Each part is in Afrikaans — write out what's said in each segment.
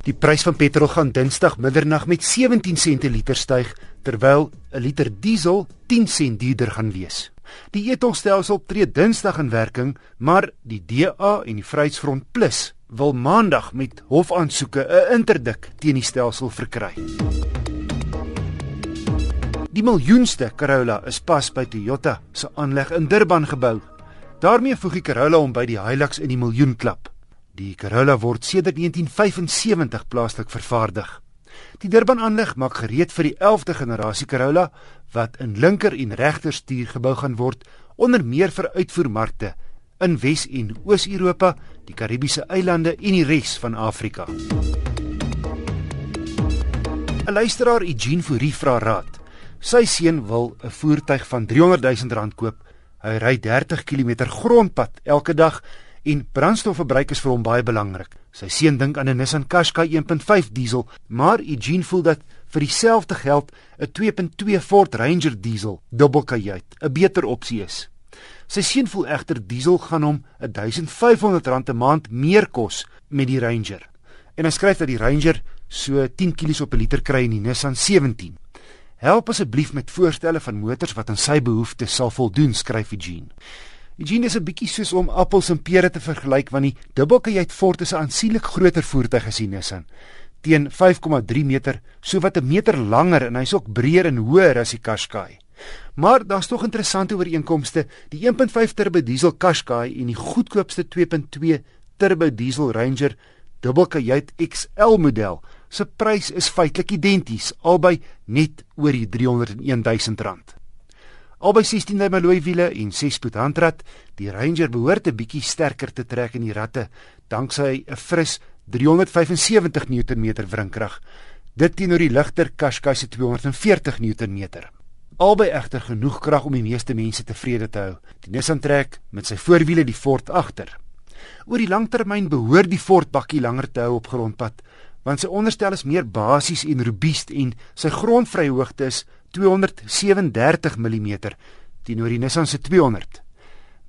Die prys van petrol gaan Dinsdag middernag met 17 sente liter styg, terwyl 'n liter diesel 10 sent duurder gaan wees. Die etolstelsel tree Dinsdag in werking, maar die DA en die Vryheidsfront Plus wil Maandag met hofaansoeke 'n interdik teen die stelsel verkry. Die miljoenste Corolla is pas by Toyota se aanleg in Durban gebou. daarmee voeg die Corolla hom by die Hilux in die miljoenklap. Die Corolla word sedert 1975 plaaslik vervaardig. Die Durban aanleg maak gereed vir die 11de generasie Corolla wat in linker en regter stuur gebou gaan word onder meer vir uitvoermarkte in Wes- en Oos-Europa, die Karibiese eilande en die res van Afrika. 'n Luisteraar, Eugene Fourie vra raad. Sy seun wil 'n voertuig van 300 000 rand koop. Hy ry 30 km grondpad elke dag en brandstofverbruik is vir hom baie belangrik. Sy seun dink aan 'n Nissan Qashqai 1.5 diesel, maar Eugene voel dat vir dieselfde geld 'n 2.2 Ford Ranger diesel dubbelkajuit 'n beter opsie is. Sy seun voel egter diesel gaan hom 1500 rand 'n maand meer kos met die Ranger. En hy skryf dat die Ranger so 10 kg op 'n liter kry in die Nissan 17. Help asseblief met voorstelle van motors wat aan sy behoeftes sal voldoen, skryf Eugene. Eugene is 'n bietjie soos om appels en pere te vergelyk want die dubbelkajuit Ford is 'n aansienlik groter voertuig as die Nissan teen 5,3 meter, so wat 'n meter langer en hy's ook breër en hoër as die Qashqai. Maar daar's tog interessante ooreenkomste. Die 1.5 turbo diesel Qashqai en die goedkoopste 2.2 turbo diesel Ranger dubbelkajuit XL model se prys is feitelik identies, albei net oor die 301 000 rand. Albei 16 duim alloy wiele en 6 spoed handrat. Die Ranger behoort 'n bietjie sterker te trek in die ratte danksy 'n fris 375 Nm wrinkrag. Dit teenoor die ligter Qashqai se 240 Nm. Albei egter genoeg krag om die meeste mense tevrede te hou. Die Nissan trek met sy voorwiele die Ford agter. Oor die langtermyn behoort die Ford bakkie langer te hou op grondpad, want sy onderstel is meer basies en robuust en sy grondvryhoogte is 237 mm teenoor die Nissan se 200.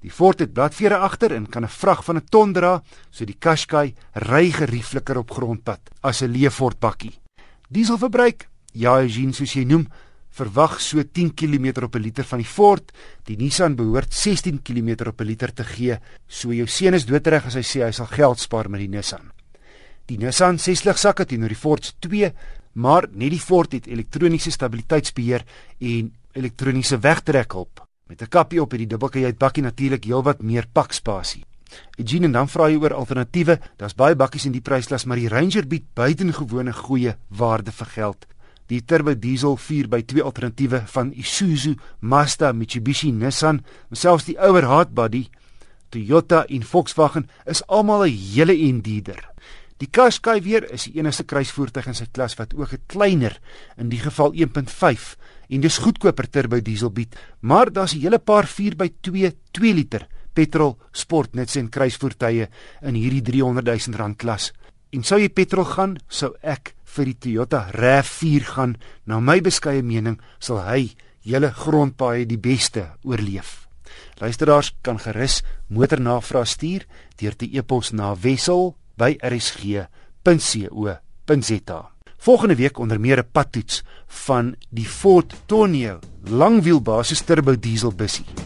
Die Ford het bladvere agter en kan 'n vrag van 'n ton dra, so die Qashqai ry geriefliker op grondpad as 'n Leeford bakkie. Dieselverbruik, ja, Eugene soos jy noem, verwag so 10 km op 'n liter van die Ford. Die Nissan behoort 16 km op 'n liter te gee. So jou seun is doodreg as hy sê hy sal geld spaar met die Nissan. Die Nissan 6-lig sakke teenoor die Ford 2 maar net die Ford het elektroniese stabiliteitsbeheer en elektroniese wegtrekhulp. Met 'n kappie op hierdie dubbelkajuit bakkie natuurlik heelwat meer pakspasie. Eugene en dan vra jy oor alternatiewe. Daar's baie bakkies in die prysklas, maar die Ranger bied buitengewone goeie waarde vir geld. Die turbo diesel 4x2 alternatiewe van Isuzu, Mazda, Mitsubishi, Nissan, selfs die ouer hardbody Toyota en Volkswagen is almal 'n hele en duurder. Die Qashqai weer is die enigste kruisvoertuig in sy klas wat ook 'n kleiner, in die geval 1.5 en dis goedkoper turbo diesel bied, maar daar's 'n hele paar 4x2 2 liter petrol sportnuts en kruisvoertuie in hierdie 300 000 rand klas. En sou jy petrol gaan, sou ek vir die Toyota RAV4 gaan. Na my beskeie mening sal hy julle grondpaaie die beste oorleef. Luisteraars kan gerus motornavraag stuur deur te e-pos na wissel by rsg.co.za. Volgende week onder meer 'n padtoets van die Ford Tonio langwielbasis turbo diesel bussie.